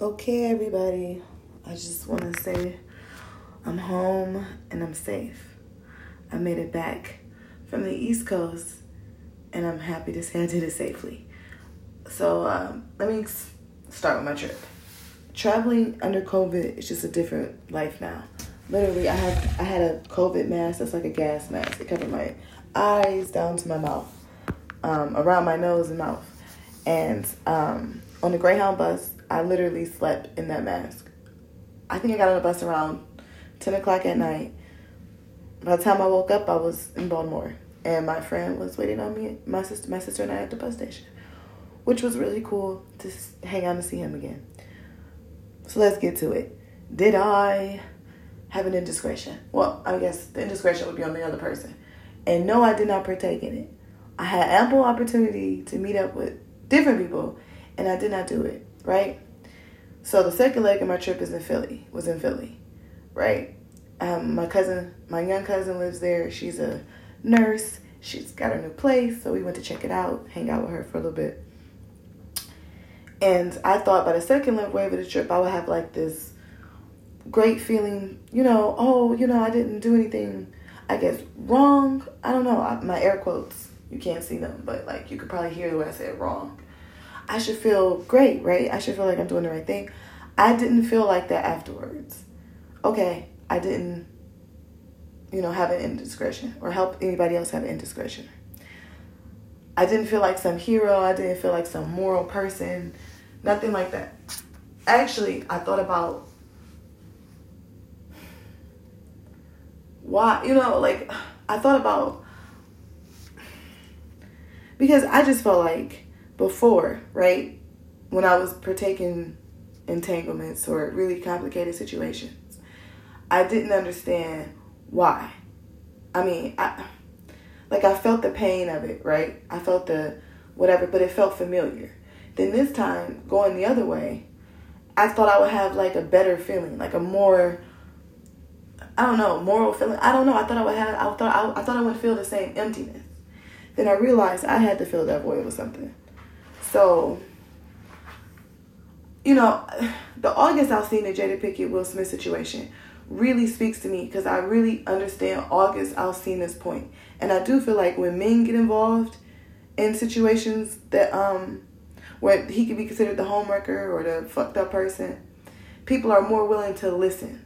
Okay, everybody. I just want to say I'm home and I'm safe. I made it back from the East Coast and I'm happy to say I did it safely. So, um, let me start with my trip. Traveling under COVID is just a different life now. Literally, I had I had a COVID mask that's like a gas mask. It covered my eyes down to my mouth, um, around my nose and mouth. And um, on the Greyhound bus, I literally slept in that mask. I think I got on the bus around 10 o'clock at night. By the time I woke up, I was in Baltimore. And my friend was waiting on me, my sister, my sister and I at the bus station, which was really cool to hang out and see him again. So let's get to it. Did I have an indiscretion? Well, I guess the indiscretion would be on the other person. And no, I did not partake in it. I had ample opportunity to meet up with different people, and I did not do it right? So the second leg of my trip is in Philly, was in Philly, right? Um, my cousin, my young cousin lives there. She's a nurse. She's got a new place, so we went to check it out, hang out with her for a little bit. And I thought by the second wave of the trip, I would have like this great feeling, you know, oh, you know, I didn't do anything, I guess, wrong. I don't know. My air quotes, you can't see them, but like you could probably hear the way I said wrong. I should feel great, right? I should feel like I'm doing the right thing. I didn't feel like that afterwards. Okay, I didn't, you know, have an indiscretion or help anybody else have an indiscretion. I didn't feel like some hero. I didn't feel like some moral person. Nothing like that. Actually, I thought about why, you know, like, I thought about because I just felt like before, right? When I was partaking entanglements or really complicated situations, I didn't understand why. I mean, I like I felt the pain of it, right? I felt the whatever, but it felt familiar. Then this time, going the other way, I thought I would have like a better feeling, like a more I don't know, moral feeling. I don't know. I thought I would have I thought I, I thought I would feel the same emptiness. Then I realized I had to fill that void with something. So, you know, the August Alsina Jada Pinkett Will Smith situation really speaks to me because I really understand August Alsina's point. And I do feel like when men get involved in situations that um where he could be considered the homewrecker or the fucked up person, people are more willing to listen.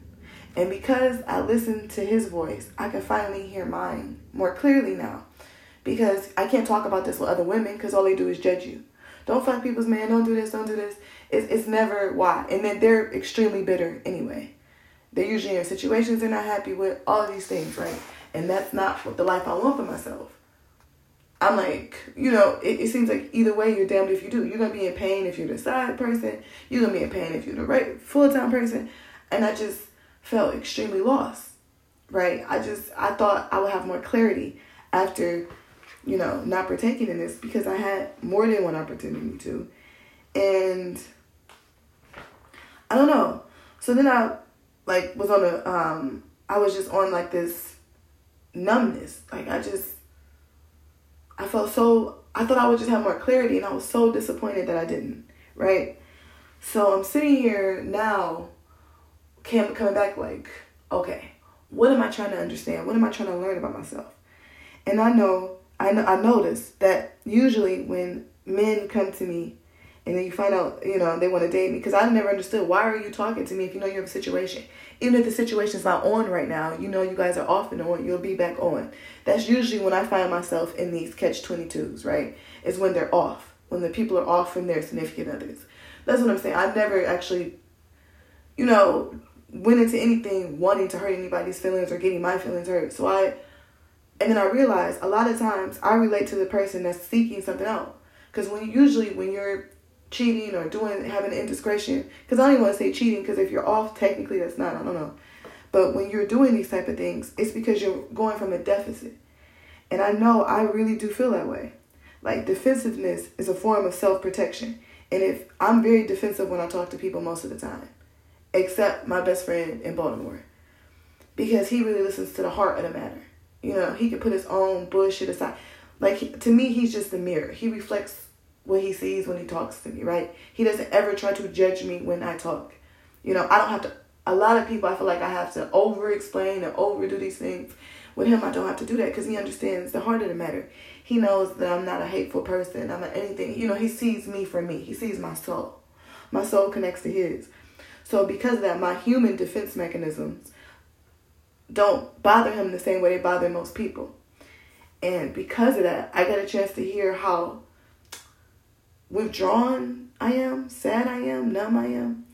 And because I listen to his voice, I can finally hear mine more clearly now. Because I can't talk about this with other women because all they do is judge you. Don't fuck people's man. Don't do this. Don't do this. It's, it's never why. And then they're extremely bitter anyway. They're usually in situations they're not happy with. All these things, right? And that's not what the life I want for myself. I'm like, you know, it, it seems like either way you're damned if you do. You're gonna be in pain if you're the side person. You're gonna be in pain if you're the right full time person. And I just felt extremely lost. Right? I just I thought I would have more clarity after you know, not partaking in this because I had more than one opportunity to. And I don't know. So then I like was on a um I was just on like this numbness. Like I just I felt so I thought I would just have more clarity and I was so disappointed that I didn't, right? So I'm sitting here now came coming back like, okay, what am I trying to understand? What am I trying to learn about myself? And I know I, I noticed that usually when men come to me and then you find out, you know, they want to date me because I never understood why are you talking to me if you know you have a situation. Even if the situation's not on right now, you know you guys are off and on, you'll be back on. That's usually when I find myself in these catch 22s, right? Is when they're off, when the people are off from their significant others. That's what I'm saying. I never actually, you know, went into anything wanting to hurt anybody's feelings or getting my feelings hurt. So I and then I realized a lot of times I relate to the person that's seeking something out. Because when usually when you're cheating or doing having indiscretion, because I don't even want to say cheating, because if you're off, technically that's not. I don't know. But when you're doing these type of things, it's because you're going from a deficit. And I know I really do feel that way. Like defensiveness is a form of self protection. And if I'm very defensive when I talk to people most of the time, except my best friend in Baltimore, because he really listens to the heart of the matter. You know, he can put his own bullshit aside. Like to me, he's just a mirror. He reflects what he sees when he talks to me, right? He doesn't ever try to judge me when I talk. You know, I don't have to a lot of people I feel like I have to over explain and overdo these things. With him, I don't have to do that because he understands the heart of the matter. He knows that I'm not a hateful person. I'm not anything. You know, he sees me for me. He sees my soul. My soul connects to his. So because of that, my human defense mechanisms don't bother him the same way they bother most people. And because of that, I got a chance to hear how withdrawn I am, sad I am, numb I am.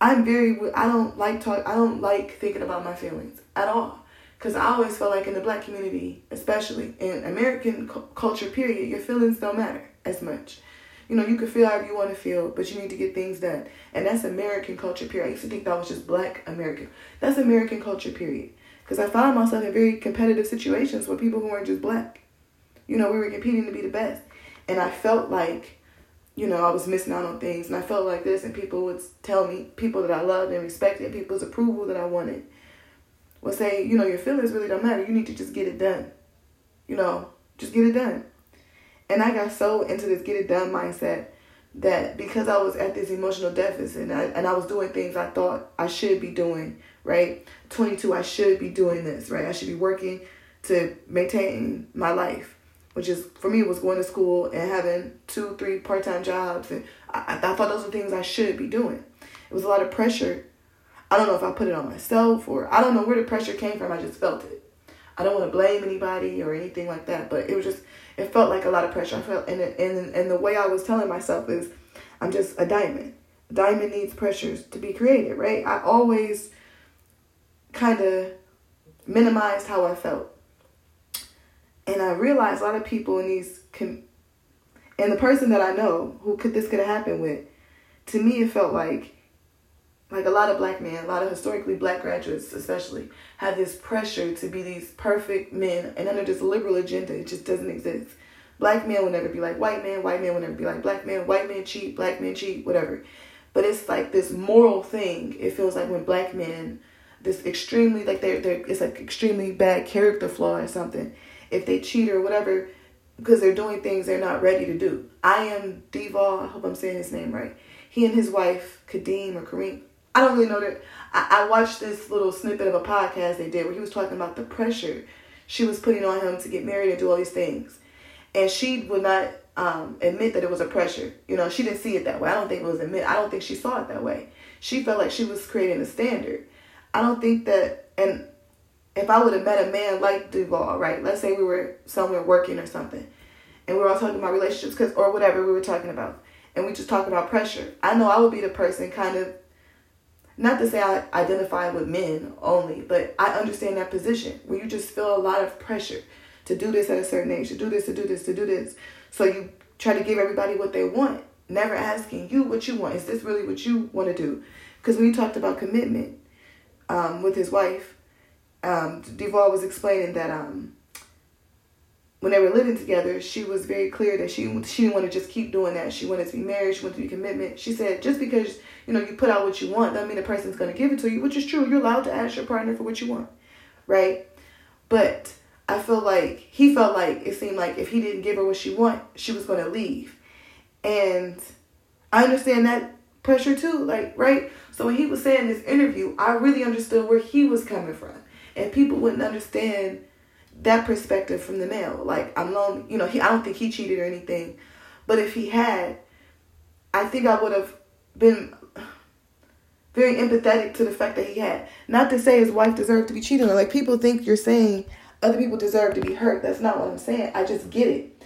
I'm very I don't like talk I don't like thinking about my feelings at all cuz I always felt like in the black community, especially in American cu- culture period, your feelings don't matter as much. You know, you can feel however you want to feel, but you need to get things done. And that's American culture period. I used to think that was just black American. That's American culture period. Because I found myself in very competitive situations with people who weren't just black. You know, we were competing to be the best. And I felt like, you know, I was missing out on things. And I felt like this, and people would tell me, people that I loved and respected, people's approval that I wanted, would say, you know, your feelings really don't matter. You need to just get it done. You know, just get it done. And I got so into this get it done mindset that because I was at this emotional deficit and I, and I was doing things I thought I should be doing, right? 22, I should be doing this, right? I should be working to maintain my life, which is for me was going to school and having two, three part time jobs. And I, I thought those were things I should be doing. It was a lot of pressure. I don't know if I put it on myself or I don't know where the pressure came from. I just felt it. I don't want to blame anybody or anything like that, but it was just it felt like a lot of pressure. I felt and and and the way I was telling myself is I'm just a diamond. A diamond needs pressures to be created, right? I always kind of minimized how I felt. And I realized a lot of people in these com- and the person that I know who could this could have happened with, to me it felt like like a lot of black men, a lot of historically black graduates especially, have this pressure to be these perfect men and under this liberal agenda it just doesn't exist. Black men will never be like white men, white men will never be like black men, white men cheat, black men cheat, whatever. But it's like this moral thing, it feels like when black men this extremely like they're, they're it's like extremely bad character flaw or something if they cheat or whatever because they're doing things they're not ready to do i am Devale, i hope i'm saying his name right he and his wife kadeem or kareem i don't really know that I, I watched this little snippet of a podcast they did where he was talking about the pressure she was putting on him to get married and do all these things and she would not um, admit that it was a pressure you know she didn't see it that way i don't think it was admit i don't think she saw it that way she felt like she was creating a standard I don't think that, and if I would have met a man like Devale, right? Let's say we were somewhere working or something, and we were all talking about relationships, cause or whatever we were talking about, and we just talk about pressure. I know I would be the person kind of, not to say I identify with men only, but I understand that position where you just feel a lot of pressure to do this at a certain age, to do this, to do this, to do this. So you try to give everybody what they want, never asking you what you want. Is this really what you want to do? Because when you talked about commitment, um, with his wife, um, Devale was explaining that um, when they were living together, she was very clear that she she didn't want to just keep doing that. She wanted to be married. She wanted to be commitment. She said just because you know you put out what you want doesn't mean the person's to give it to you, which is true. You're allowed to ask your partner for what you want, right? But I feel like he felt like it seemed like if he didn't give her what she want, she was to leave, and I understand that pressure too, like right. So when he was saying this interview, I really understood where he was coming from. And people wouldn't understand that perspective from the male. Like I'm lonely, you know, he I don't think he cheated or anything. But if he had, I think I would have been very empathetic to the fact that he had. Not to say his wife deserved to be cheated on. Like people think you're saying other people deserve to be hurt. That's not what I'm saying. I just get it.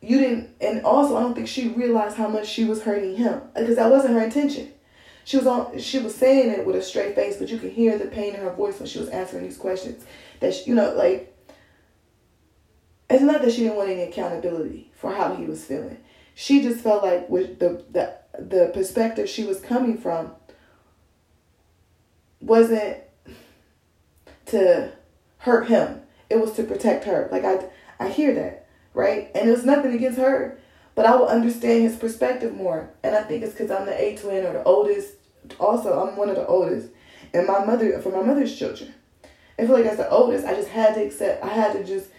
You didn't, and also I don't think she realized how much she was hurting him because that wasn't her intention she was on she was saying it with a straight face but you could hear the pain in her voice when she was answering these questions that she, you know like it's not that she didn't want any accountability for how he was feeling she just felt like with the the the perspective she was coming from wasn't to hurt him it was to protect her like i i hear that right and it was nothing against her but I will understand his perspective more. And I think it's because I'm the A twin or the oldest. Also, I'm one of the oldest. And my mother, for my mother's children. I feel like as the oldest, I just had to accept, I had to just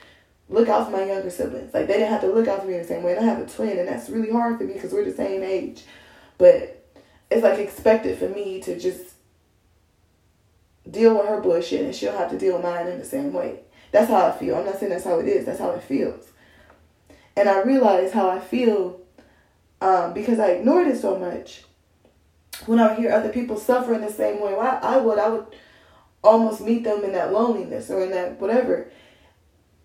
look out for my younger siblings. Like they didn't have to look out for me the same way. And I have a twin, and that's really hard for me because we're the same age. But it's like expected for me to just deal with her bullshit, and she'll have to deal with mine in the same way. That's how I feel. I'm not saying that's how it is. That's how it feels. And I realize how I feel um, because I ignored it so much. When I hear other people suffering the same way I, I would, I would almost meet them in that loneliness or in that whatever.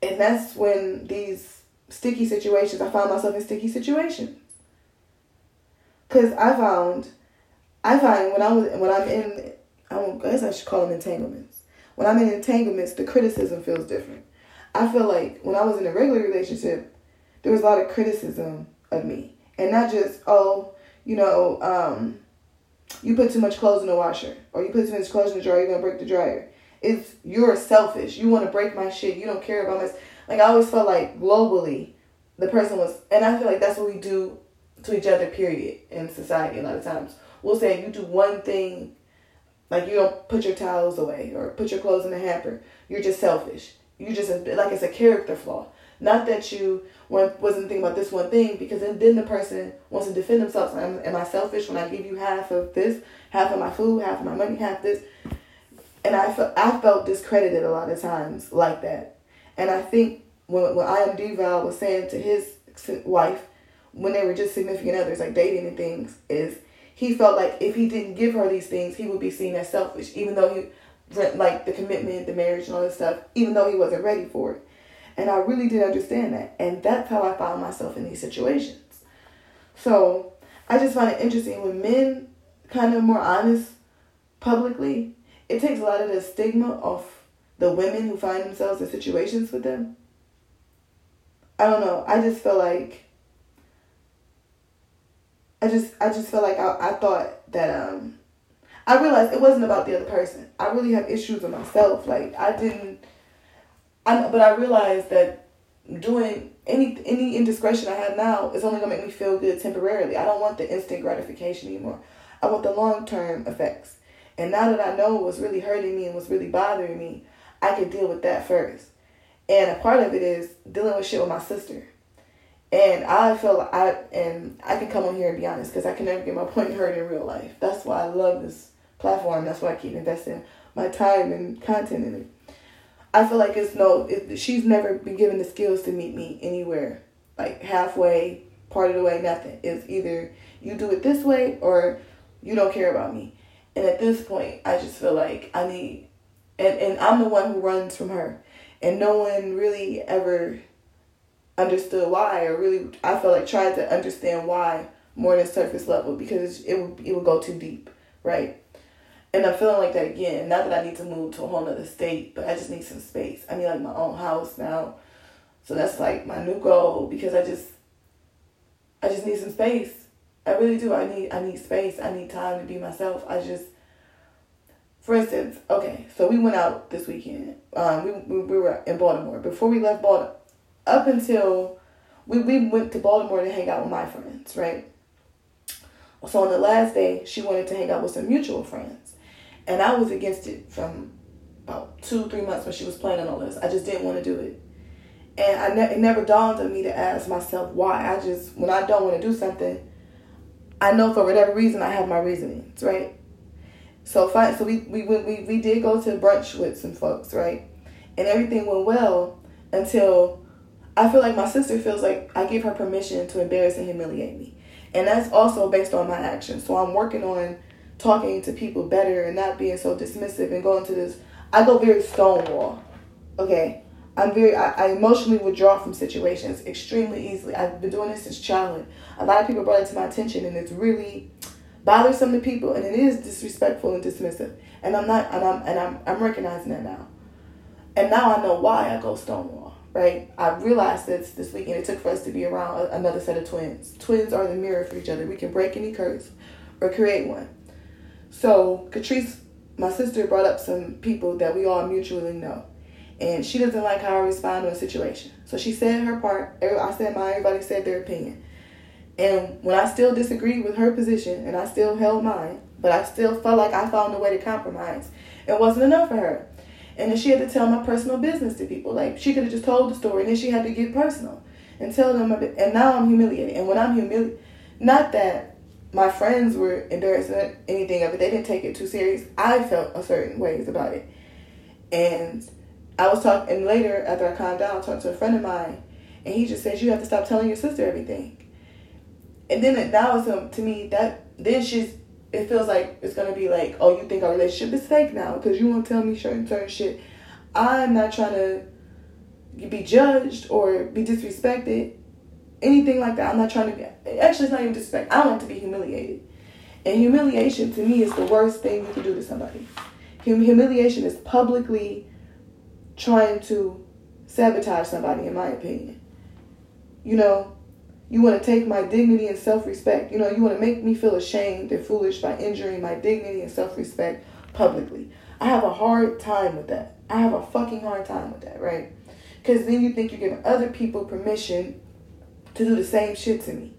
And that's when these sticky situations, I found myself in sticky situations. Cause I found, I find when I was when I'm in, I, don't, I guess I should call them entanglements. When I'm in entanglements, the criticism feels different. I feel like when I was in a regular relationship, there was a lot of criticism of me, and not just oh, you know, um, you put too much clothes in the washer or you put too much clothes in the dryer, you're gonna break the dryer. It's you're selfish. You want to break my shit. You don't care about my. Like I always felt like globally, the person was, and I feel like that's what we do to each other. Period in society. A lot of times we'll say you do one thing, like you don't put your towels away or put your clothes in the hamper. You're just selfish. You just like it's a character flaw. Not that you wasn't thinking about this one thing, because then, then the person wants to defend themselves. Am, am I selfish when I give you half of this, half of my food, half of my money, half this? And I felt, I felt discredited a lot of times like that. And I think when, when I am Val was saying to his wife, when they were just significant others, like dating and things, is he felt like if he didn't give her these things, he would be seen as selfish, even though he, like the commitment, the marriage, and all this stuff, even though he wasn't ready for it. And I really did understand that. And that's how I found myself in these situations. So I just find it interesting when men kind of more honest publicly, it takes a lot of the stigma off the women who find themselves in situations with them. I don't know. I just feel like I just I just felt like I, I thought that um I realized it wasn't about the other person. I really have issues with myself. Like I didn't I but I realized that doing any any indiscretion I have now is only gonna make me feel good temporarily. I don't want the instant gratification anymore. I want the long term effects. And now that I know what's really hurting me and what's really bothering me, I can deal with that first. And a part of it is dealing with shit with my sister. And I feel like I and I can come on here and be honest because I can never get my point heard in real life. That's why I love this platform. That's why I keep investing my time and content in it. I feel like it's no, it, she's never been given the skills to meet me anywhere, like halfway, part of the way, nothing. It's either you do it this way or you don't care about me. And at this point, I just feel like I need, and, and I'm the one who runs from her. And no one really ever understood why, or really, I felt like tried to understand why more than surface level because it would, it would go too deep, right? And I'm feeling like that again. Not that I need to move to a whole nother state, but I just need some space. I need like my own house now. So that's like my new goal because I just I just need some space. I really do. I need I need space. I need time to be myself. I just for instance, okay, so we went out this weekend. Um, we, we, we were in Baltimore. Before we left Baltimore, up until we, we went to Baltimore to hang out with my friends, right? So on the last day, she wanted to hang out with some mutual friends. And I was against it from about two, three months when she was planning all this. I just didn't want to do it. And I ne- it never dawned on me to ask myself why. I just, when I don't want to do something, I know for whatever reason I have my reasonings, right? So fine. So we we went we, we did go to brunch with some folks, right? And everything went well until I feel like my sister feels like I give her permission to embarrass and humiliate me. And that's also based on my actions. So I'm working on talking to people better and not being so dismissive and going to this. I go very stonewall. Okay. I'm very, I, I, emotionally withdraw from situations extremely easily. I've been doing this since childhood. A lot of people brought it to my attention and it's really bothersome to people and it is disrespectful and dismissive. And I'm not, and I'm, and I'm, I'm recognizing that now. And now I know why I go stonewall, right? I realized this this weekend. It took for us to be around another set of twins. Twins are the mirror for each other. We can break any curse or create one. So Catrice, my sister, brought up some people that we all mutually know. And she doesn't like how I respond to a situation. So she said her part. I said mine. Everybody said their opinion. And when I still disagreed with her position and I still held mine, but I still felt like I found a way to compromise, it wasn't enough for her. And then she had to tell my personal business to people. Like she could have just told the story, and then she had to get personal and tell them. And now I'm humiliated. And when I'm humiliated, not that my friends were embarrassed or anything of it, they didn't take it too serious. I felt a certain ways about it, and I was talking. And later, after I calmed down, I talked to a friend of mine, and he just says you have to stop telling your sister everything. And then that was um, to me that then she's it feels like it's gonna be like, oh, you think our relationship is fake now because you won't tell me certain certain shit. I'm not trying to be judged or be disrespected, anything like that. I'm not trying to be. Actually, it's not even disrespect. I want to be humiliated, and humiliation to me is the worst thing you can do to somebody. Hum- humiliation is publicly trying to sabotage somebody, in my opinion. You know, you want to take my dignity and self respect. You know, you want to make me feel ashamed and foolish by injuring my dignity and self respect publicly. I have a hard time with that. I have a fucking hard time with that, right? Because then you think you're giving other people permission to do the same shit to me.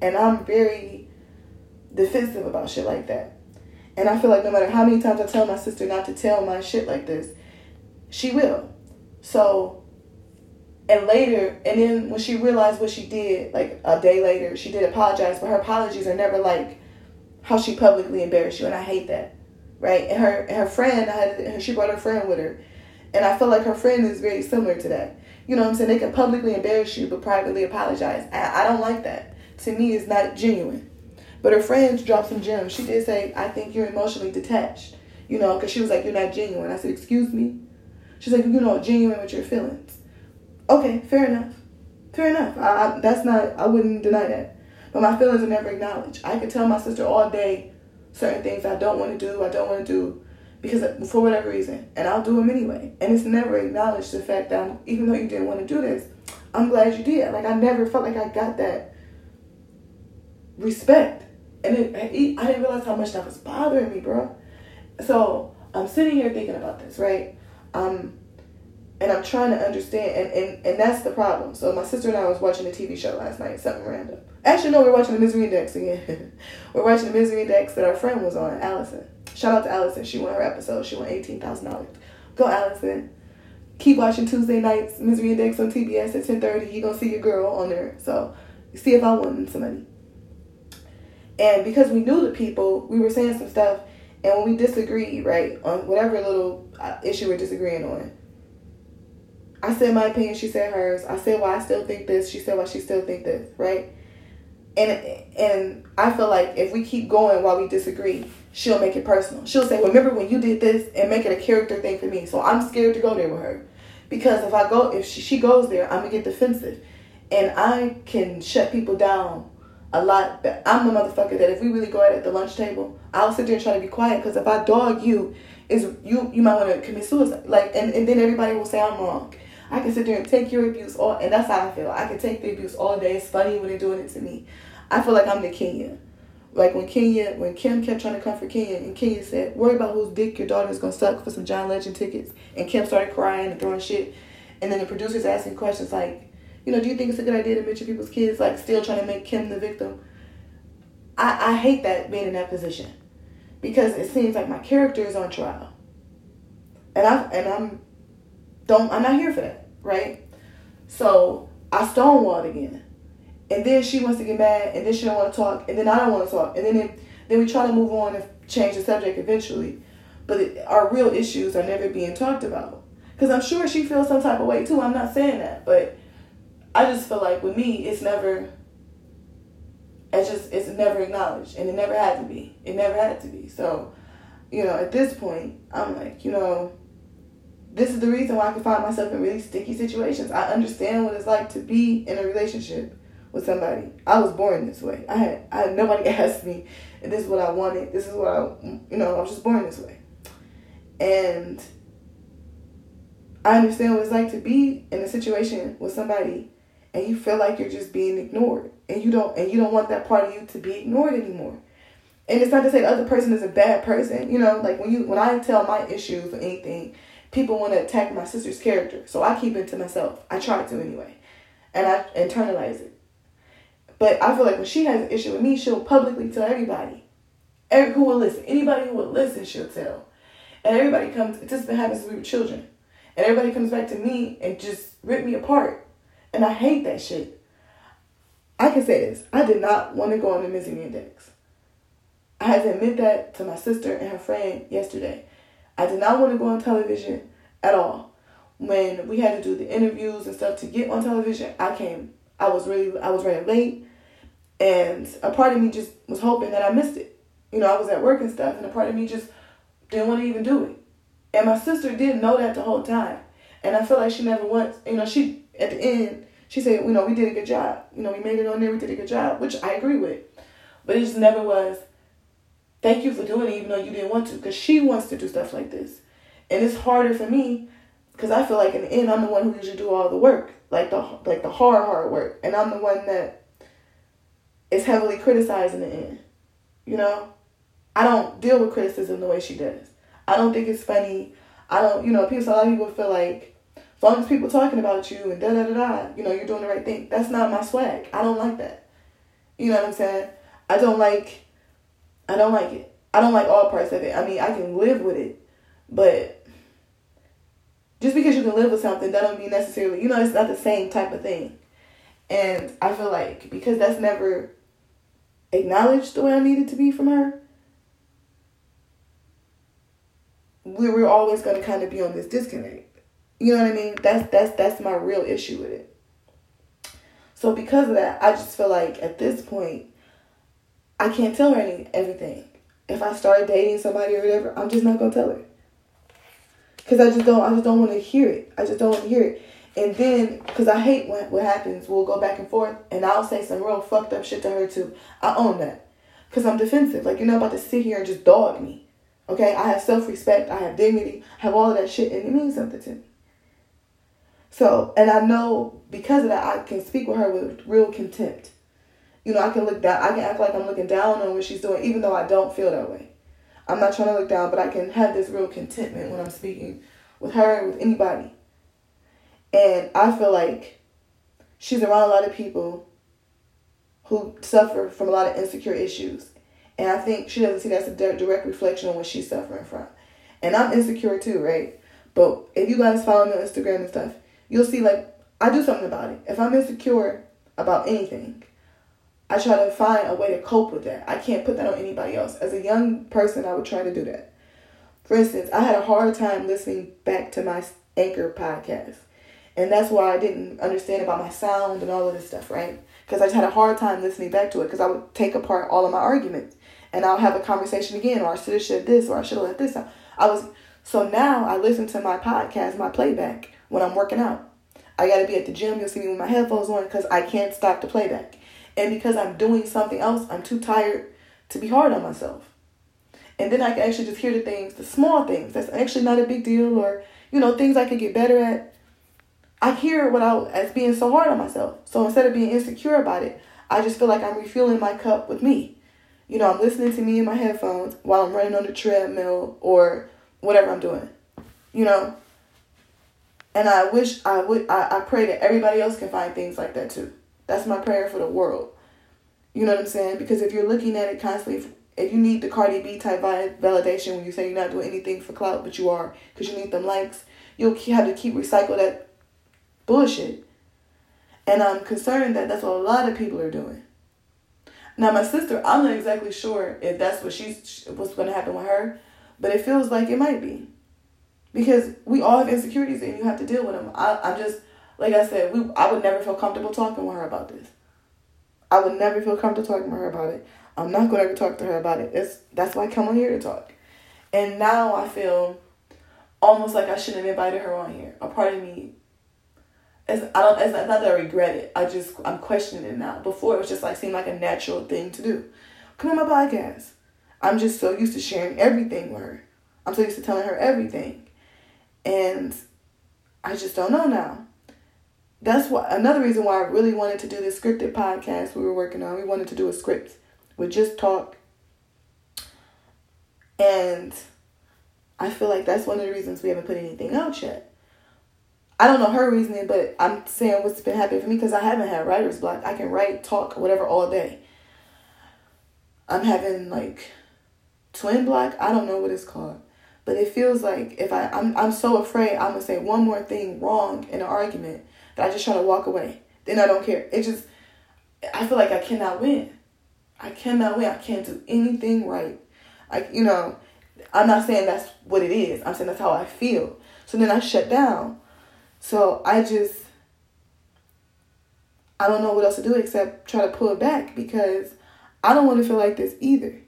And I'm very defensive about shit like that. And I feel like no matter how many times I tell my sister not to tell my shit like this, she will. So and later, and then when she realized what she did, like a day later, she did apologize, but her apologies are never like how she publicly embarrassed you, and I hate that, right? And her her friend, I had she brought her friend with her, and I feel like her friend is very similar to that. You know what I'm saying? They can publicly embarrass you, but privately apologize. I, I don't like that. To me, it's not genuine. But her friends dropped some gems. She did say, "I think you're emotionally detached." You know, because she was like, "You're not genuine." I said, "Excuse me." She's like, "You know, genuine with your feelings." Okay, fair enough. Fair enough. I, I, that's not. I wouldn't deny that. But my feelings are never acknowledged. I could tell my sister all day certain things I don't want to do. I don't want to do because for whatever reason, and I'll do them anyway. And it's never acknowledged the fact that I'm, even though you didn't want to do this, I'm glad you did. Like I never felt like I got that respect, and it, I didn't realize how much that was bothering me, bro. So I'm sitting here thinking about this, right? Um, and I'm trying to understand, and, and, and that's the problem. So my sister and I was watching a TV show last night, something random. Actually, no, we're watching the Misery Index again. we're watching the Misery Index that our friend was on, Allison. Shout out to Allison. She won her episode. She won eighteen thousand dollars. Go, Allison. Keep watching Tuesday nights Misery Index on TBS at ten thirty. You gonna see your girl on there. So see if I won some money. And because we knew the people, we were saying some stuff, and when we disagreed, right, on whatever little uh, issue we're disagreeing on, I said my opinion, she said hers. I said why I still think this, she said why she still think this, right? And and I feel like if we keep going while we disagree, she'll make it personal. She'll say, "Remember when you did this?" and make it a character thing for me. So I'm scared to go there with her because if I go, if she, she goes there, I'm gonna get defensive, and I can shut people down a lot. But I'm the motherfucker that if we really go at it at the lunch table, I'll sit there and try to be quiet because if I dog you, is you you might want to commit suicide. Like and, and then everybody will say I'm wrong. I can sit there and take your abuse all, and that's how I feel. I can take the abuse all day. It's funny when they're doing it to me. I feel like I'm the Kenya. Like when Kenya, when Kim kept trying to come for Kenya, and Kenya said, "Worry about whose dick your daughter is gonna suck for some John Legend tickets," and Kim started crying and throwing shit, and then the producers asking questions like, "You know, do you think it's a good idea to mention people's kids?" Like still trying to make Kim the victim. I I hate that being in that position, because it seems like my character is on trial, and I and I'm don't I'm not here for that, right? So I stonewalled again. And then she wants to get mad and then she don't want to talk and then I don't want to talk. And then it, then we try to move on and change the subject eventually. But it, our real issues are never being talked about. Because I'm sure she feels some type of way too. I'm not saying that. But I just feel like with me, it's never, it's just, it's never acknowledged. And it never had to be. It never had to be. So, you know, at this point, I'm like, you know, this is the reason why I can find myself in really sticky situations. I understand what it's like to be in a relationship with somebody. I was born this way. I had I had nobody asked me, this is what I wanted. This is what I you know, I was just born this way. And I understand what it's like to be in a situation with somebody and you feel like you're just being ignored and you don't and you don't want that part of you to be ignored anymore. And it's not to say the other person is a bad person, you know, like when you when I tell my issues or anything, people want to attack my sister's character. So I keep it to myself. I try to anyway. And I internalize it. But I feel like when she has an issue with me, she'll publicly tell everybody. Every, who will listen. Anybody who will listen, she'll tell. And everybody comes, it just happens to be with children. And everybody comes back to me and just rip me apart. And I hate that shit. I can say this. I did not want to go on the Misery Index. I had to admit that to my sister and her friend yesterday. I did not want to go on television at all. When we had to do the interviews and stuff to get on television, I came. I was really I was running late. And a part of me just was hoping that I missed it. You know, I was at work and stuff, and a part of me just didn't want to even do it. And my sister didn't know that the whole time. And I feel like she never once, you know, she, at the end, she said, you know, we did a good job. You know, we made it on there, we did a good job, which I agree with. But it just never was, thank you for doing it, even though you didn't want to, because she wants to do stuff like this. And it's harder for me, because I feel like in the end, I'm the one who usually do all the work, like the like the hard, hard work. And I'm the one that is heavily criticized in the end. You know? I don't deal with criticism the way she does. I don't think it's funny. I don't, you know, people, a lot of people feel like as long as people talking about you and da da da da, you know, you're doing the right thing. That's not my swag. I don't like that. You know what I'm saying? I don't like, I don't like it. I don't like all parts of it. I mean, I can live with it, but just because you can live with something, that don't mean necessarily, you know, it's not the same type of thing. And I feel like because that's never acknowledged the way I needed to be from her, we were always going to kind of be on this disconnect. You know what I mean? That's that's that's my real issue with it. So because of that, I just feel like at this point, I can't tell her any everything. If I start dating somebody or whatever, I'm just not gonna tell her. Cause I just don't, I just don't want to hear it. I just don't want to hear it. And then, cause I hate what what happens. We'll go back and forth, and I'll say some real fucked up shit to her too. I own that, cause I'm defensive. Like you're not about to sit here and just dog me. Okay, I have self respect, I have dignity, I have all of that shit, and it means something to me. So, and I know because of that, I can speak with her with real contempt. You know, I can look down, I can act like I'm looking down on what she's doing, even though I don't feel that way. I'm not trying to look down, but I can have this real contentment when I'm speaking with her, and with anybody. And I feel like she's around a lot of people who suffer from a lot of insecure issues. And I think she doesn't see that's a direct reflection on what she's suffering from. And I'm insecure too, right? But if you guys follow me on Instagram and stuff, you'll see like I do something about it. If I'm insecure about anything, I try to find a way to cope with that. I can't put that on anybody else. As a young person, I would try to do that. For instance, I had a hard time listening back to my Anchor podcast. And that's why I didn't understand about my sound and all of this stuff, right? Because I just had a hard time listening back to it because I would take apart all of my arguments and I'll have a conversation again, or I should have said this, or I should have left this out. I was so now I listen to my podcast, my playback when I'm working out. I got to be at the gym. You'll see me with my headphones on because I can't stop the playback, and because I'm doing something else, I'm too tired to be hard on myself. And then I can actually just hear the things, the small things that's actually not a big deal, or you know things I could get better at. I hear it without as being so hard on myself. So instead of being insecure about it, I just feel like I'm refilling my cup with me you know, I'm listening to me in my headphones while I'm running on the treadmill or whatever I'm doing, you know. And I wish I would, I, I pray that everybody else can find things like that too. That's my prayer for the world. You know what I'm saying? Because if you're looking at it constantly, if you need the Cardi B type validation when you say you're not doing anything for clout, but you are because you need them likes, you'll have to keep recycle that bullshit. And I'm concerned that that's what a lot of people are doing. Now, my sister, I'm not exactly sure if that's what she's what's going to happen with her, but it feels like it might be, because we all have insecurities and you have to deal with them. I, I'm just like I said, we I would never feel comfortable talking with her about this. I would never feel comfortable talking to her about it. I'm not going to ever talk to her about it. It's that's why I come on here to talk. And now I feel almost like I shouldn't have invited her on here. A part of me it's, I don't, it's not that I regret it. I just, I'm questioning it now. Before, it was just like, seemed like a natural thing to do. Come on my podcast. I'm just so used to sharing everything with her. I'm so used to telling her everything. And I just don't know now. That's what another reason why I really wanted to do this scripted podcast we were working on. We wanted to do a script with just talk. And I feel like that's one of the reasons we haven't put anything out yet. I don't know her reasoning, but I'm saying what's been happening for me because I haven't had writer's block. I can write, talk, whatever all day. I'm having like twin block. I don't know what it's called, but it feels like if I I'm I'm so afraid I'm gonna say one more thing wrong in an argument that I just try to walk away. Then I don't care. It just I feel like I cannot win. I cannot win. I can't do anything right. Like, you know, I'm not saying that's what it is. I'm saying that's how I feel. So then I shut down. So I just I don't know what else to do except try to pull it back because I don't want to feel like this either.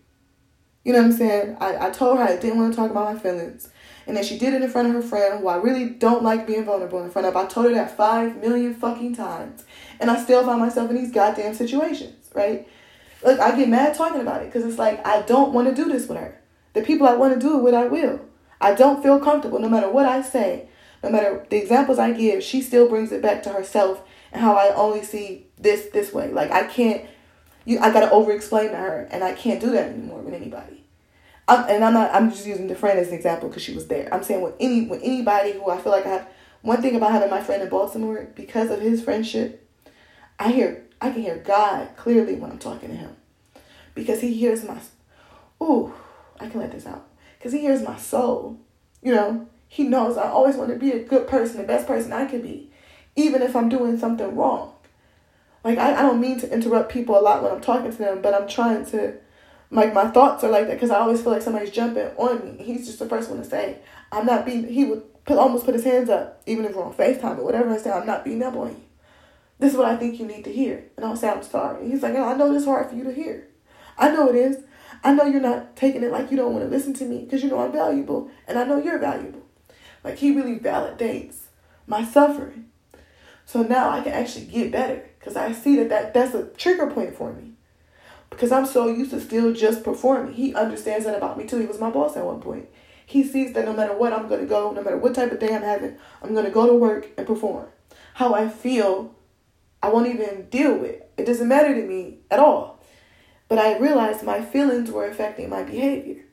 You know what I'm saying? I, I told her I didn't want to talk about my feelings. And then she did it in front of her friend, who I really don't like being vulnerable in front of. I told her that five million fucking times. And I still find myself in these goddamn situations, right? Look, I get mad talking about it because it's like I don't want to do this with her. The people I want to do it with, I will. I don't feel comfortable no matter what I say, no matter the examples I give, she still brings it back to herself and how I only see this this way. Like I can't you I gotta over explain to her and I can't do that anymore with anybody. I'm, and I'm not I'm just using the friend as an example because she was there. I'm saying with any with anybody who I feel like I have one thing about having my friend in Baltimore, because of his friendship, I hear I can hear God clearly when I'm talking to him. Because he hears my ooh, I can let this out. Because he hears my soul. You know, he knows I always want to be a good person, the best person I can be, even if I'm doing something wrong. Like I, I don't mean to interrupt people a lot when I'm talking to them, but I'm trying to like my thoughts are like that because I always feel like somebody's jumping on me. He's just the first one to say, I'm not being he would put almost put his hands up, even if we're on FaceTime or whatever, and say, I'm not beating up on you. This is what I think you need to hear. And I'll say, I'm sorry. He's like, I know this is hard for you to hear. I know it is. I know you're not taking it like you don't want to listen to me because you know I'm valuable and I know you're valuable. Like he really validates my suffering. So now I can actually get better because I see that, that that's a trigger point for me. Because I'm so used to still just performing. He understands that about me too. He was my boss at one point. He sees that no matter what I'm going to go, no matter what type of day I'm having, I'm going to go to work and perform. How I feel, I won't even deal with. It doesn't matter to me at all. But I realized my feelings were affecting my behavior.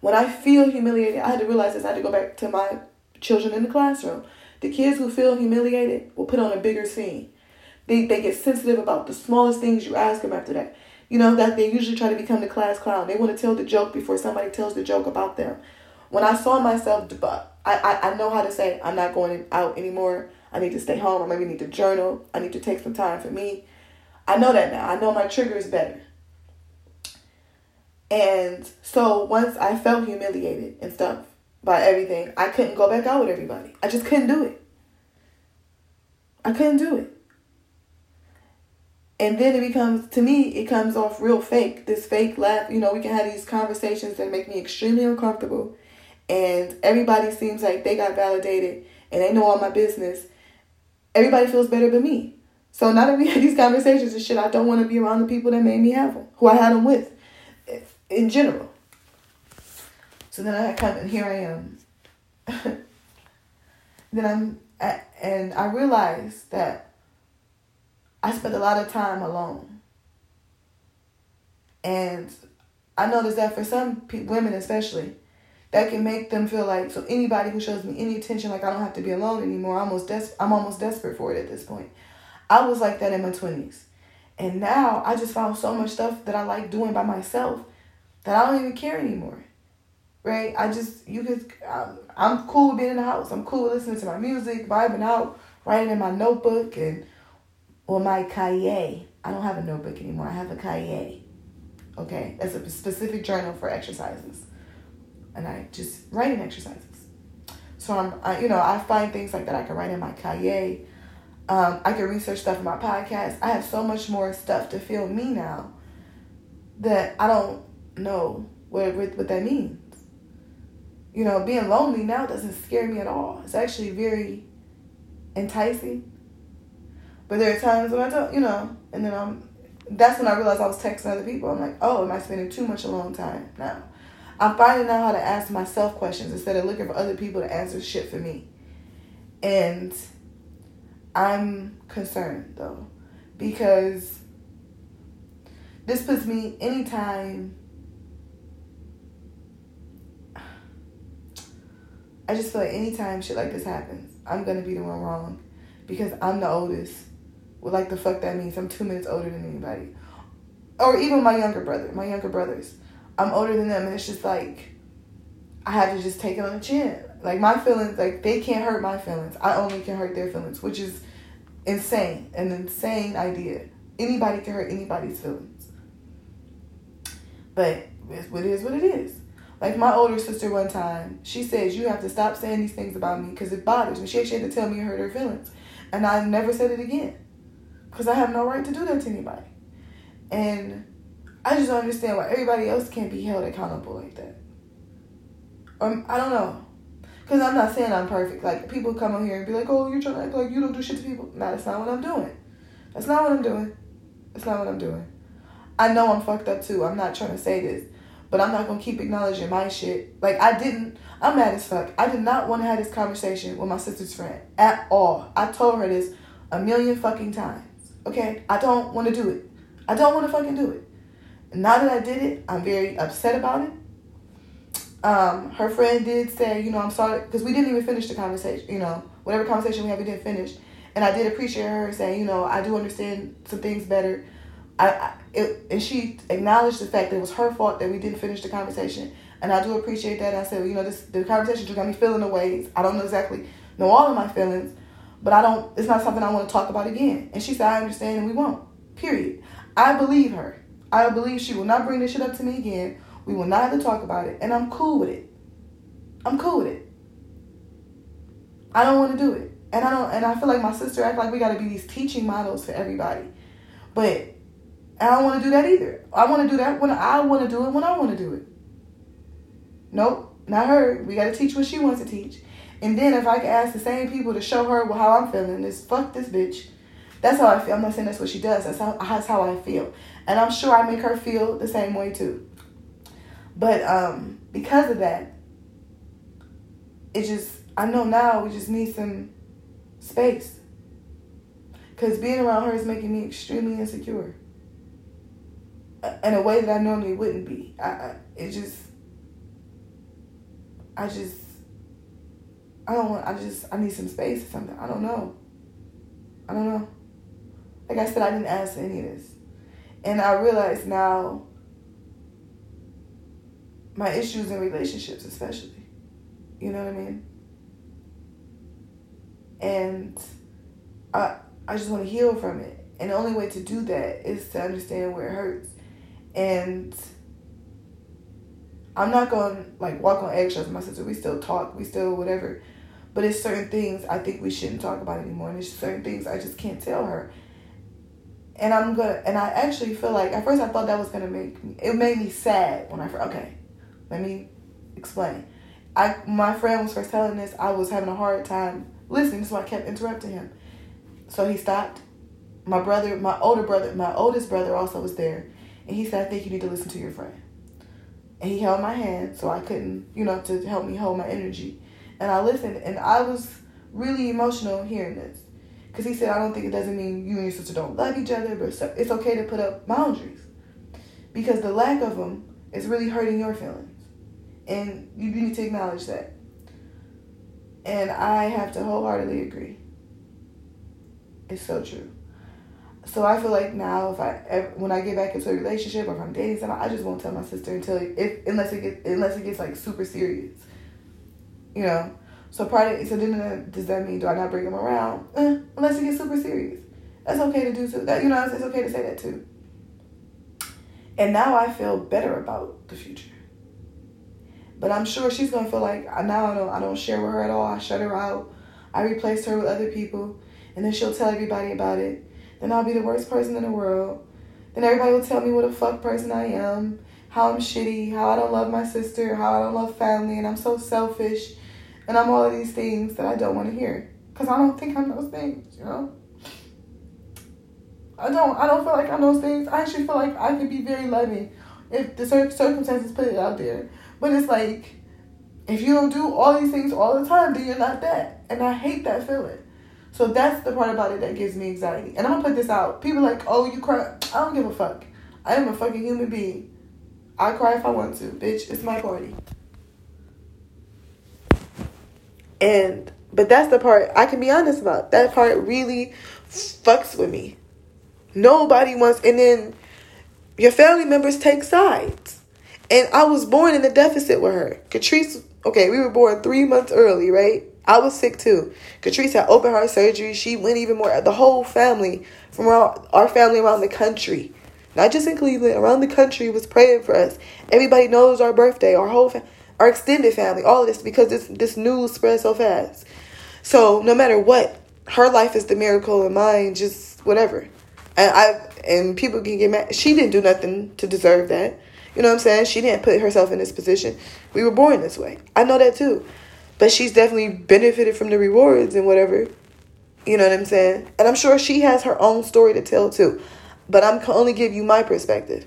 When I feel humiliated, I had to realize this. I had to go back to my children in the classroom. The kids who feel humiliated will put on a bigger scene. They, they get sensitive about the smallest things you ask them after that. You know, that they usually try to become the class clown. They want to tell the joke before somebody tells the joke about them. When I saw myself, I, I, I know how to say, I'm not going out anymore. I need to stay home. I maybe need to journal. I need to take some time for me. I know that now. I know my trigger is better. And so once I felt humiliated and stuff by everything, I couldn't go back out with everybody. I just couldn't do it. I couldn't do it. And then it becomes, to me, it comes off real fake. This fake laugh, you know, we can have these conversations that make me extremely uncomfortable. And everybody seems like they got validated and they know all my business. Everybody feels better than me. So now that we have these conversations and shit, I don't want to be around the people that made me have them, who I had them with in general. So then I come and here I am. then I'm and I realize that I spent a lot of time alone. And I noticed that for some pe- women, especially, that can make them feel like so anybody who shows me any attention, like I don't have to be alone anymore. I'm almost des- I'm almost desperate for it at this point. I was like that in my twenties, and now I just found so much stuff that I like doing by myself that I don't even care anymore. Right? I just, you could, I'm, I'm cool with being in the house. I'm cool with listening to my music, vibing out, writing in my notebook and, or my cahier. I don't have a notebook anymore. I have a cahier. Okay? That's a specific journal for exercises. And I just writing exercises. So I'm, I, you know, I find things like that I can write in my cahier. Um, I can research stuff in my podcast. I have so much more stuff to fill me now that I don't know what, what that means. You know, being lonely now doesn't scare me at all. It's actually very enticing. But there are times when I don't, you know, and then I'm, that's when I realized I was texting other people. I'm like, oh, am I spending too much alone time now? I'm finding out how to ask myself questions instead of looking for other people to answer shit for me. And I'm concerned though, because this puts me anytime I just feel like anytime shit like this happens, I'm gonna be the one wrong because I'm the oldest. Like the fuck that means I'm two minutes older than anybody, or even my younger brother, my younger brothers. I'm older than them, and it's just like I have to just take it on the chin. Like my feelings, like they can't hurt my feelings. I only can hurt their feelings, which is insane, an insane idea. Anybody can hurt anybody's feelings. But it's what it is what it is. Like my older sister one time, she says you have to stop saying these things about me because it bothers me. She actually had to tell me it hurt her feelings, and I never said it again because I have no right to do that to anybody. And I just don't understand why everybody else can't be held accountable like that. Um, I don't know. Because I'm not saying I'm perfect. Like, people come on here and be like, oh, you're trying to act like you don't do shit to people. No, that's not what I'm doing. That's not what I'm doing. That's not what I'm doing. I know I'm fucked up too. I'm not trying to say this. But I'm not going to keep acknowledging my shit. Like, I didn't, I'm mad as fuck. I did not want to have this conversation with my sister's friend at all. I told her this a million fucking times. Okay? I don't want to do it. I don't want to fucking do it. Now that I did it, I'm very upset about it um, her friend did say, you know, I'm sorry, because we didn't even finish the conversation, you know, whatever conversation we had, we didn't finish. And I did appreciate her saying, you know, I do understand some things better. I, I it, and she acknowledged the fact that it was her fault that we didn't finish the conversation. And I do appreciate that. I said, well, you know, this the conversation just got me feeling the ways. I don't know exactly know all of my feelings, but I don't. It's not something I want to talk about again. And she said, I understand, and we won't. Period. I believe her. I believe she will not bring this shit up to me again we will not have to talk about it. And I'm cool with it. I'm cool with it. I don't want to do it. And I don't and I feel like my sister act like we gotta be these teaching models for everybody. But I don't want to do that either. I want to do that when I want to do it when I want to do it. Nope, not her. We got to teach what she wants to teach. And then if I can ask the same people to show her how I'm feeling, is fuck this bitch. That's how I feel. I'm not saying that's what she does. That's how that's how I feel. And I'm sure I make her feel the same way too. But um, because of that, it just I know now we just need some space. Cause being around her is making me extremely insecure. In a way that I normally wouldn't be. I, I it just I just I don't want I just I need some space or something. I don't know. I don't know. Like I said, I didn't ask any of this. And I realize now my issues in relationships, especially. You know what I mean? And I I just want to heal from it. And the only way to do that is to understand where it hurts. And I'm not going like walk on eggshells with my sister. We still talk, we still whatever. But it's certain things I think we shouldn't talk about anymore. And it's certain things I just can't tell her. And I'm gonna and I actually feel like at first I thought that was gonna make me it made me sad when I okay let me explain. I my friend was first telling this, I was having a hard time listening, so I kept interrupting him. So he stopped. My brother, my older brother, my oldest brother also was there, and he said, "I think you need to listen to your friend." And he held my hand so I couldn't, you know, to help me hold my energy. And I listened, and I was really emotional hearing this, because he said, "I don't think it doesn't mean you and your sister don't love each other, but it's okay to put up boundaries, because the lack of them is really hurting your feelings." And you need to acknowledge that. And I have to wholeheartedly agree. It's so true. So I feel like now, if I when I get back into a relationship or if I'm dating someone, I just won't tell my sister until if unless it gets unless it gets like super serious, you know. So of so then does that mean do I not bring him around eh, unless it gets super serious? That's okay to do too. That you know it's okay to say that too. And now I feel better about the future. But I'm sure she's gonna feel like now I don't I don't share with her at all. I shut her out. I replaced her with other people, and then she'll tell everybody about it. Then I'll be the worst person in the world. Then everybody will tell me what a fuck person I am, how I'm shitty, how I don't love my sister, how I don't love family, and I'm so selfish, and I'm all of these things that I don't want to hear because I don't think I'm those things, you know. I don't. I don't feel like I'm those things. I actually feel like I could be very loving if the circumstances put it out there. But it's like, if you don't do all these things all the time, then you're not that. And I hate that feeling. So that's the part about it that gives me anxiety. And I'm gonna put this out. People like, oh, you cry. I don't give a fuck. I am a fucking human being. I cry if I want to. Bitch, it's my party. And but that's the part I can be honest about. That part really fucks with me. Nobody wants and then your family members take sides. And I was born in a deficit with her. Catrice Okay, we were born three months early, right? I was sick too. Catrice had open heart surgery. She went even more. The whole family from around, our family around the country, not just in Cleveland, around the country was praying for us. Everybody knows our birthday. Our whole, fa- our extended family, all of this because this this news spread so fast. So no matter what, her life is the miracle, and mine just whatever. And I and people can get mad. She didn't do nothing to deserve that. You know what I'm saying? She didn't put herself in this position. We were born this way. I know that too. But she's definitely benefited from the rewards and whatever. You know what I'm saying? And I'm sure she has her own story to tell too. But I'm only give you my perspective.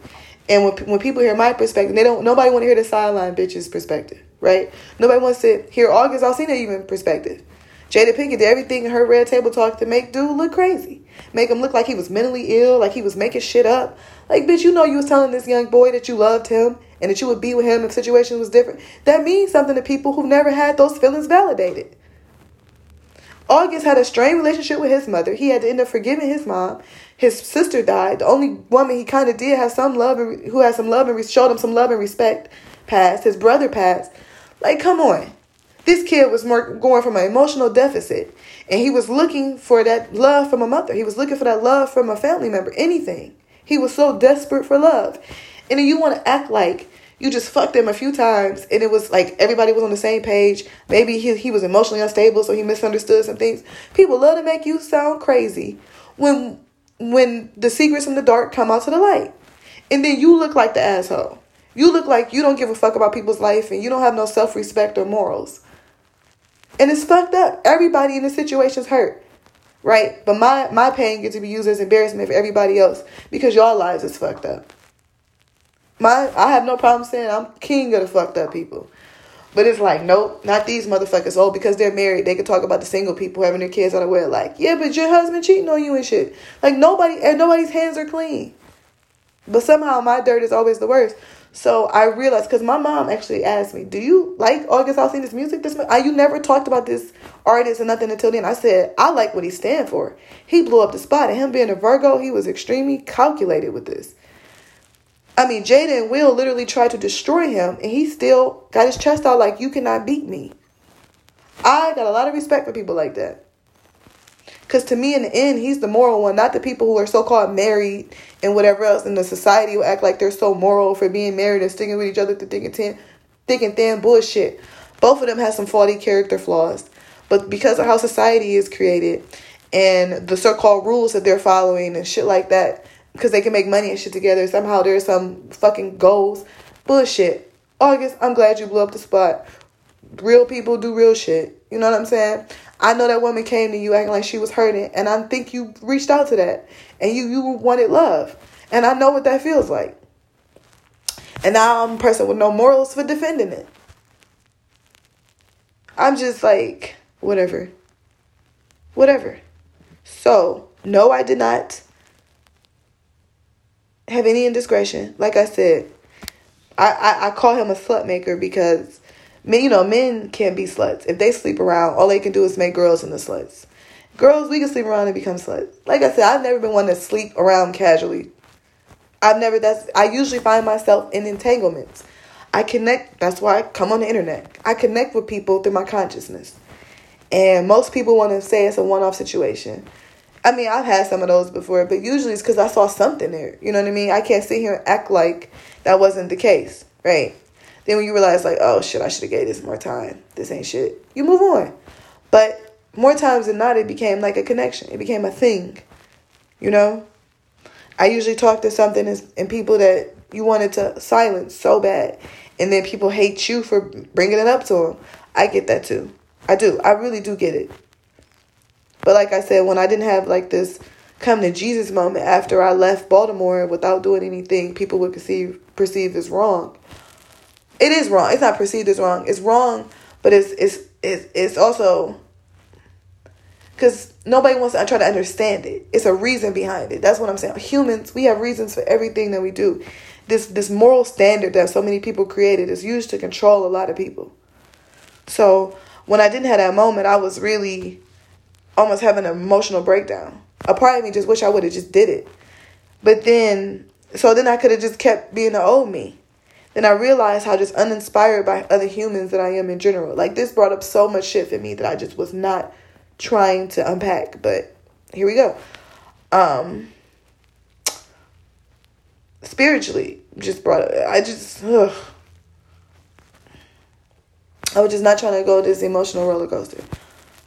And when, when people hear my perspective, they don't. Nobody want to hear the sideline bitch's perspective, right? Nobody wants to hear August Alsina even perspective. Jada Pinkett did everything in her red table talk to make dude look crazy, make him look like he was mentally ill, like he was making shit up. Like, bitch, you know you was telling this young boy that you loved him and that you would be with him if situation was different. That means something to people who've never had those feelings validated. August had a strained relationship with his mother. He had to end up forgiving his mom. His sister died. The only woman he kind of did have some love, and, who had some love and showed him some love and respect, passed. His brother passed. Like, come on. This kid was more going from an emotional deficit, and he was looking for that love from a mother. He was looking for that love from a family member. Anything. He was so desperate for love, and then you want to act like you just fucked him a few times and it was like everybody was on the same page. Maybe he, he was emotionally unstable, so he misunderstood some things. People love to make you sound crazy when when the secrets in the dark come out to the light. And then you look like the asshole. You look like you don't give a fuck about people's life and you don't have no self respect or morals. And it's fucked up. Everybody in the situation's hurt. Right? But my, my pain gets to be used as embarrassment for everybody else because y'all lives is fucked up. My I have no problem saying I'm king of the fucked up people. But it's like, nope, not these motherfuckers. Oh, because they're married, they can talk about the single people having their kids out of wedlock. Like, yeah, but your husband cheating on you and shit. Like nobody and nobody's hands are clean. But somehow my dirt is always the worst. So I realized because my mom actually asked me, "Do you like August Alsina's music?" This I, you never talked about this artist and nothing until then. I said I like what he stand for. He blew up the spot, and him being a Virgo, he was extremely calculated with this. I mean, Jada and Will literally tried to destroy him, and he still got his chest out like, you cannot beat me. I got a lot of respect for people like that. Because to me, in the end, he's the moral one, not the people who are so called married and whatever else in the society will act like they're so moral for being married and sticking with each other through thick and thin, thick and thin bullshit. Both of them have some faulty character flaws. But because of how society is created and the so called rules that they're following and shit like that, because they can make money and shit together. Somehow there's some fucking goals. Bullshit. August, I'm glad you blew up the spot. Real people do real shit. You know what I'm saying? I know that woman came to you acting like she was hurting, and I think you reached out to that, and you you wanted love, and I know what that feels like. And now I'm a person with no morals for defending it. I'm just like whatever, whatever. So no, I did not have any indiscretion. Like I said, I, I, I call him a slut maker because men, you know, men can't be sluts. If they sleep around, all they can do is make girls into sluts. Girls, we can sleep around and become sluts. Like I said, I've never been one to sleep around casually. I've never that's I usually find myself in entanglements. I connect that's why I come on the internet. I connect with people through my consciousness. And most people want to say it's a one off situation. I mean, I've had some of those before, but usually it's because I saw something there. You know what I mean? I can't sit here and act like that wasn't the case, right? Then when you realize, like, oh shit, I should have gave this more time. This ain't shit. You move on. But more times than not, it became like a connection. It became a thing. You know? I usually talk to something and people that you wanted to silence so bad, and then people hate you for bringing it up to them. I get that too. I do. I really do get it. But like I said, when I didn't have like this come to Jesus moment after I left Baltimore without doing anything people would perceive perceive as wrong. It is wrong. It's not perceived as wrong. It's wrong, but it's it's it's, it's also because nobody wants to try to understand it. It's a reason behind it. That's what I'm saying. Humans, we have reasons for everything that we do. This this moral standard that so many people created is used to control a lot of people. So when I didn't have that moment, I was really almost having an emotional breakdown. A part of me just wish I would have just did it. But then, so then I could have just kept being the old me. then I realized how just uninspired by other humans that I am in general. Like this brought up so much shit for me that I just was not trying to unpack. But here we go. Um spiritually just brought up I just ugh. I was just not trying to go this emotional roller coaster.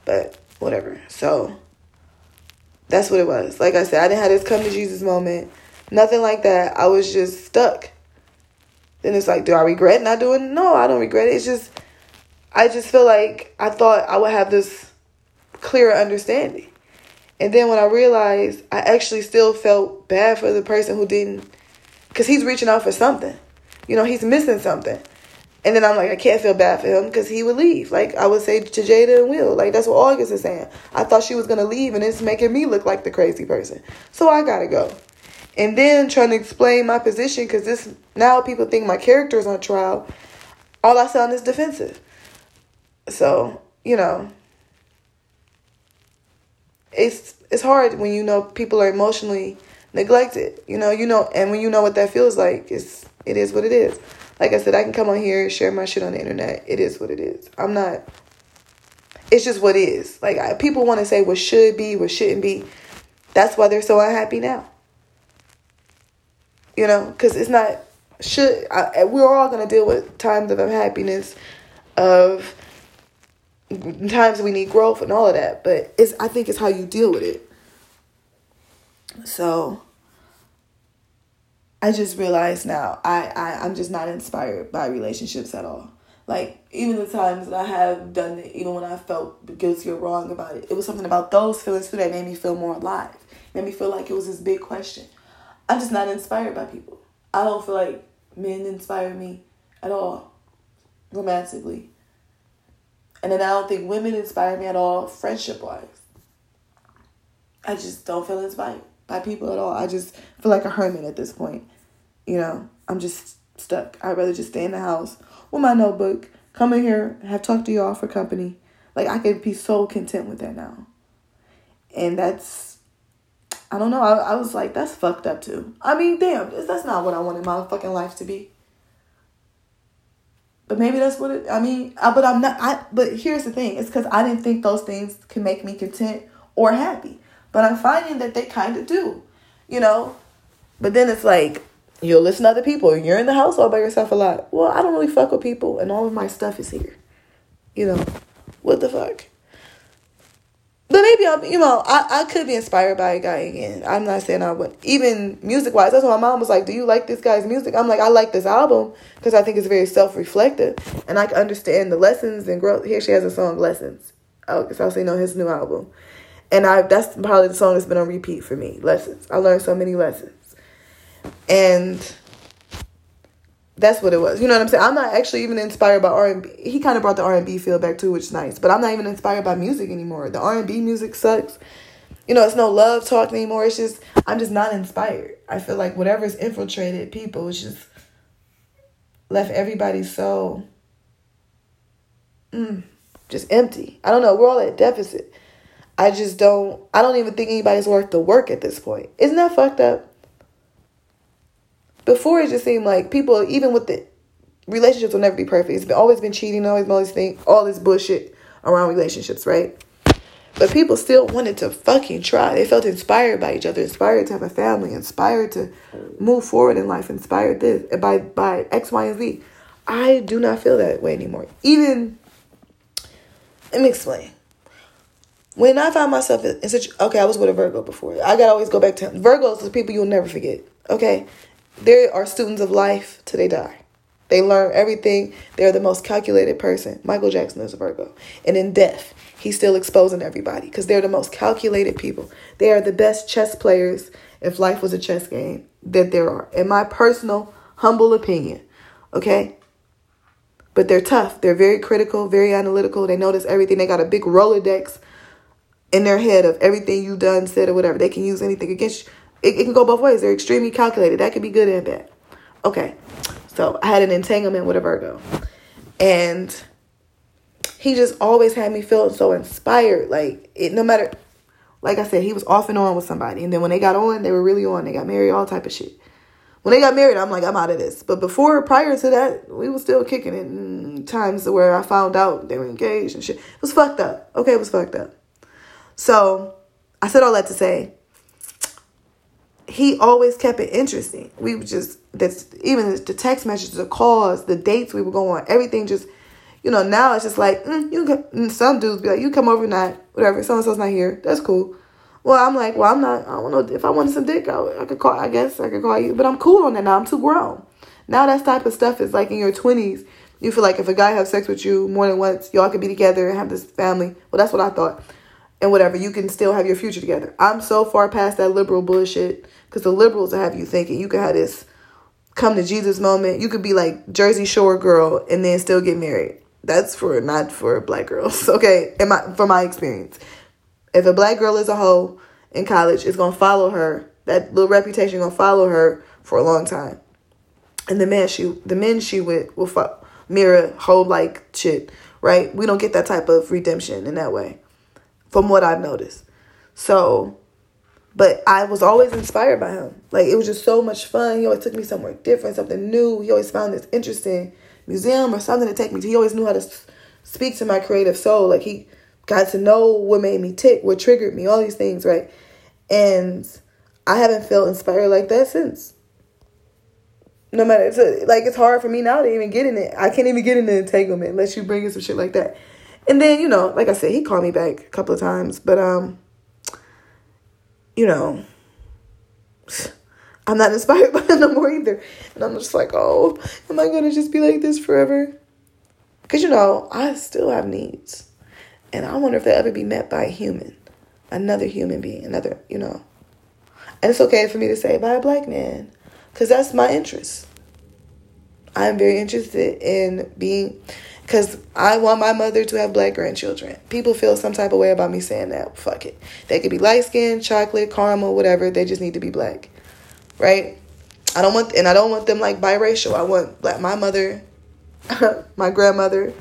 But whatever. So that's what it was. Like I said, I didn't have this come to Jesus moment. Nothing like that. I was just stuck. Then it's like, do I regret not doing? No, I don't regret it. It's just, I just feel like I thought I would have this clearer understanding. And then when I realized, I actually still felt bad for the person who didn't, because he's reaching out for something. You know, he's missing something. And then I'm like, I can't feel bad for him because he would leave. Like I would say to Jada and Will, like that's what August is saying. I thought she was gonna leave, and it's making me look like the crazy person. So I gotta go. And then trying to explain my position because this now people think my character is on trial. All I sound is defensive. So you know, it's it's hard when you know people are emotionally neglected. You know, you know, and when you know what that feels like, it's it is what it is like I said, I can come on here, share my shit on the internet. It is what it is. I'm not. It's just what is. Like I, people want to say what should be, what shouldn't be. That's why they're so unhappy now. You know, because it's not should. I, we're all gonna deal with times of unhappiness, of times we need growth and all of that. But it's. I think it's how you deal with it. So I just realized now I, I I'm just not inspired by relationships at all. Like even the times that I have done it, even when I felt guilty or wrong about it, it was something about those feelings too that made me feel more alive. Made me feel like it was this big question. I'm just not inspired by people. I don't feel like men inspire me at all, romantically. And then I don't think women inspire me at all, friendship wise. I just don't feel inspired by people at all. I just feel like a hermit at this point. You know, I'm just stuck. I'd rather just stay in the house with my notebook, come in here, have talked to y'all for company. Like I could be so content with that now. And that's I don't know. I, I was like, that's fucked up too. I mean, damn, that's not what I wanted my fucking life to be. But maybe that's what it. I mean, I, but I'm not. I. But here's the thing: it's because I didn't think those things can make me content or happy. But I'm finding that they kind of do, you know. But then it's like You'll listen to other people. And you're in the house all by yourself a lot. Well, I don't really fuck with people, and all of my stuff is here. You know, what the fuck? But maybe I'm, you know, I, I could be inspired by a guy again. I'm not saying I would. Even music wise, that's why my mom was like, Do you like this guy's music? I'm like, I like this album because I think it's very self reflective and I can understand the lessons and growth. Here she has a song, Lessons. Oh, so I'll say, no, his new album. And I that's probably the song that's been on repeat for me. Lessons. I learned so many lessons. And that's what it was. You know what I'm saying? I'm not actually even inspired by R&B. He kind of brought the R&B feel back too, which is nice. But I'm not even inspired by music anymore. The R&B music sucks. You know, it's no love talk anymore. It's just I'm just not inspired. I feel like whatever's infiltrated people is just left everybody so mm, just empty. I don't know. We're all at deficit. I just don't. I don't even think anybody's worth the work at this point. Isn't that fucked up? Before it just seemed like people, even with the relationships, will never be perfect. It's always been cheating, always always think all this bullshit around relationships, right? But people still wanted to fucking try. They felt inspired by each other, inspired to have a family, inspired to move forward in life, inspired this by by X, Y, and Z. I do not feel that way anymore. Even let me explain. When I found myself in such okay, I was with a Virgo before. I gotta always go back to Virgos. The people you'll never forget. Okay, they are students of life till they die. They learn everything. They're the most calculated person. Michael Jackson is a Virgo. And in death, he's still exposing everybody because they're the most calculated people. They are the best chess players, if life was a chess game, that there are. In my personal, humble opinion. Okay? But they're tough. They're very critical, very analytical. They notice everything. They got a big Rolodex in their head of everything you've done, said, or whatever. They can use anything against you it, it can go both ways. They're extremely calculated. That could be good and bad. Okay. So I had an entanglement with a Virgo. And he just always had me feeling so inspired. Like it no matter like I said, he was off and on with somebody. And then when they got on, they were really on. They got married, all type of shit. When they got married, I'm like, I'm out of this. But before, prior to that, we were still kicking it. Times where I found out they were engaged and shit. It was fucked up. Okay, it was fucked up. So I said all that to say, he always kept it interesting. We would just that's even the text messages, the calls, the dates we were going everything just you know, now it's just like, mm, you can, some dudes be like, you come over night, whatever, so and so's not here. That's cool. Well, I'm like, well, I'm not, I don't know, if I wanted some dick, I, I could call, I guess I could call you, but I'm cool on that now. I'm too grown. Now that type of stuff is like in your 20s. You feel like if a guy have sex with you more than once, y'all could be together and have this family. Well, that's what I thought. And whatever, you can still have your future together. I'm so far past that liberal bullshit because the liberals have you thinking you could have this come to Jesus moment. You could be like Jersey Shore girl and then still get married. That's for not for black girls. Okay, in my from my experience, if a black girl is a hoe in college, it's gonna follow her. That little reputation gonna follow her for a long time. And the men she the men she with will fo- mirror hoe like shit. Right? We don't get that type of redemption in that way, from what I've noticed. So, but I was always inspired by him. Like it was just so much fun. He always took me somewhere different, something new. He always found this interesting museum or something to take me to. He always knew how to speak to my creative soul. Like he got to know what made me tick, what triggered me, all these things, right? And I haven't felt inspired like that since. No matter, it's a, like it's hard for me now to even get in it. I can't even get in the entanglement unless you bring in some shit like that. And then you know, like I said, he called me back a couple of times, but um, you know. I'm not inspired by them no more either. And I'm just like, oh, am I gonna just be like this forever? Because you know, I still have needs. And I wonder if they'll ever be met by a human, another human being, another, you know. And it's okay for me to say by a black man, because that's my interest. I'm very interested in being, because I want my mother to have black grandchildren. People feel some type of way about me saying that. Fuck it. They could be light skinned, chocolate, caramel, whatever. They just need to be black right? I don't want, and I don't want them like biracial. I want black. My mother, my grandmother,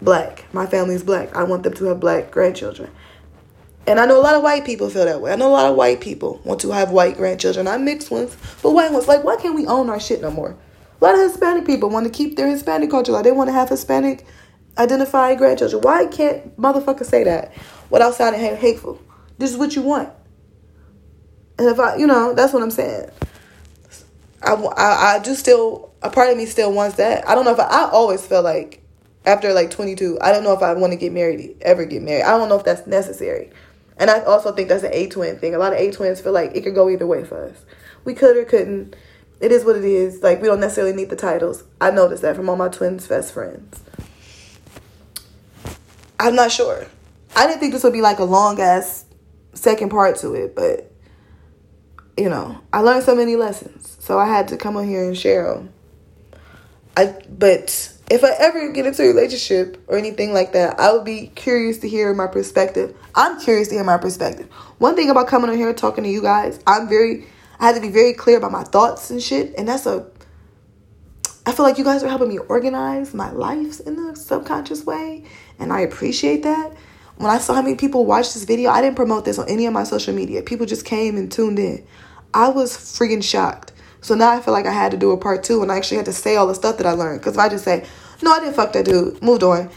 black. My family's black. I want them to have black grandchildren. And I know a lot of white people feel that way. I know a lot of white people want to have white grandchildren. I mixed ones, but white ones. Like, why can't we own our shit no more? A lot of Hispanic people want to keep their Hispanic culture. Like, they want to have Hispanic identified grandchildren. Why can't motherfuckers say that without sounding hateful? This is what you want. And if I, you know, that's what I'm saying. I, I, I still, a part of me still wants that. I don't know if I, I always felt like after like 22, I don't know if I want to get married, ever get married. I don't know if that's necessary. And I also think that's an A twin thing. A lot of A twins feel like it could go either way for us. We could or couldn't. It is what it is. Like, we don't necessarily need the titles. I noticed that from all my twins' best friends. I'm not sure. I didn't think this would be like a long ass second part to it, but you know, I learned so many lessons. So I had to come on here and share them. I but if I ever get into a relationship or anything like that, I would be curious to hear my perspective. I'm curious to hear my perspective. One thing about coming on here talking to you guys, I'm very I had to be very clear about my thoughts and shit, and that's a I feel like you guys are helping me organize my life in a subconscious way, and I appreciate that. When I saw how many people watched this video, I didn't promote this on any of my social media. People just came and tuned in. I was freaking shocked. So now I feel like I had to do a part two and I actually had to say all the stuff that I learned. Because if I just say, no, I didn't fuck that dude, moved on,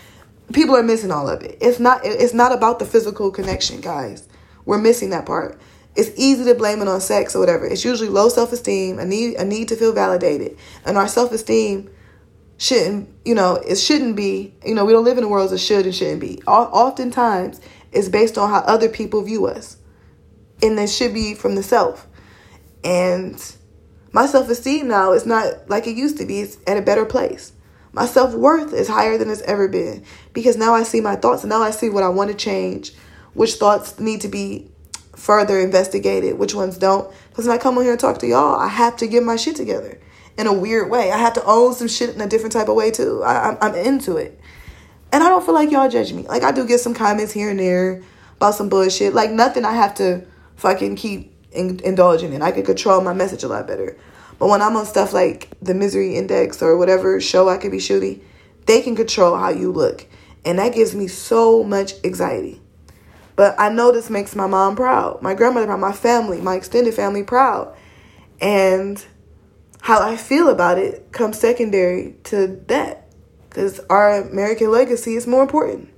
people are missing all of it. It's not it's not about the physical connection, guys. We're missing that part. It's easy to blame it on sex or whatever. It's usually low self esteem, a need a need to feel validated. And our self esteem shouldn't, you know, it shouldn't be, you know, we don't live in a world that should and shouldn't be. Oftentimes it's based on how other people view us. And it should be from the self. And my self esteem now is not like it used to be, it's at a better place. My self worth is higher than it's ever been because now I see my thoughts and now I see what I want to change, which thoughts need to be further investigated, which ones don't. Because when I come on here and talk to y'all, I have to get my shit together in a weird way. I have to own some shit in a different type of way too. I, I'm, I'm into it. And I don't feel like y'all judge me. Like I do get some comments here and there about some bullshit. Like nothing I have to fucking keep in, indulging in. I can control my message a lot better. But when I'm on stuff like the Misery Index or whatever show I could be shooting, they can control how you look. And that gives me so much anxiety. But I know this makes my mom proud, my grandmother proud, my family, my extended family proud. And how I feel about it comes secondary to that. Because our American legacy is more important.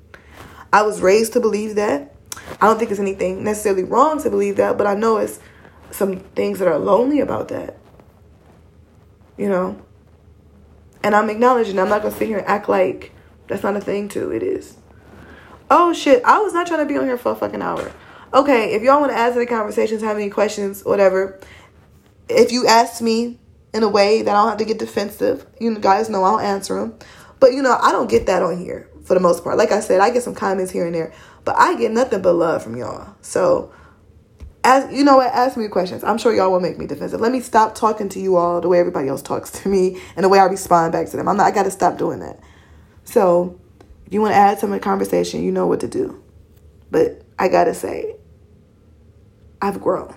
I was raised to believe that. I don't think there's anything necessarily wrong to believe that, but I know it's some things that are lonely about that. You know? And I'm acknowledging, I'm not going to sit here and act like that's not a thing, too. It is. Oh, shit. I was not trying to be on here for a fucking hour. Okay, if y'all want to add to the conversations, have any questions, whatever. If you ask me in a way that I don't have to get defensive, you guys know I'll answer them. But, you know, I don't get that on here for the most part. Like I said, I get some comments here and there, but I get nothing but love from y'all. So, as you know what, ask me questions. I'm sure y'all will make me defensive. Let me stop talking to you all the way everybody else talks to me and the way I respond back to them. I'm not. I got to stop doing that. So, if you want to add some to the conversation, you know what to do. But I gotta say, I've grown.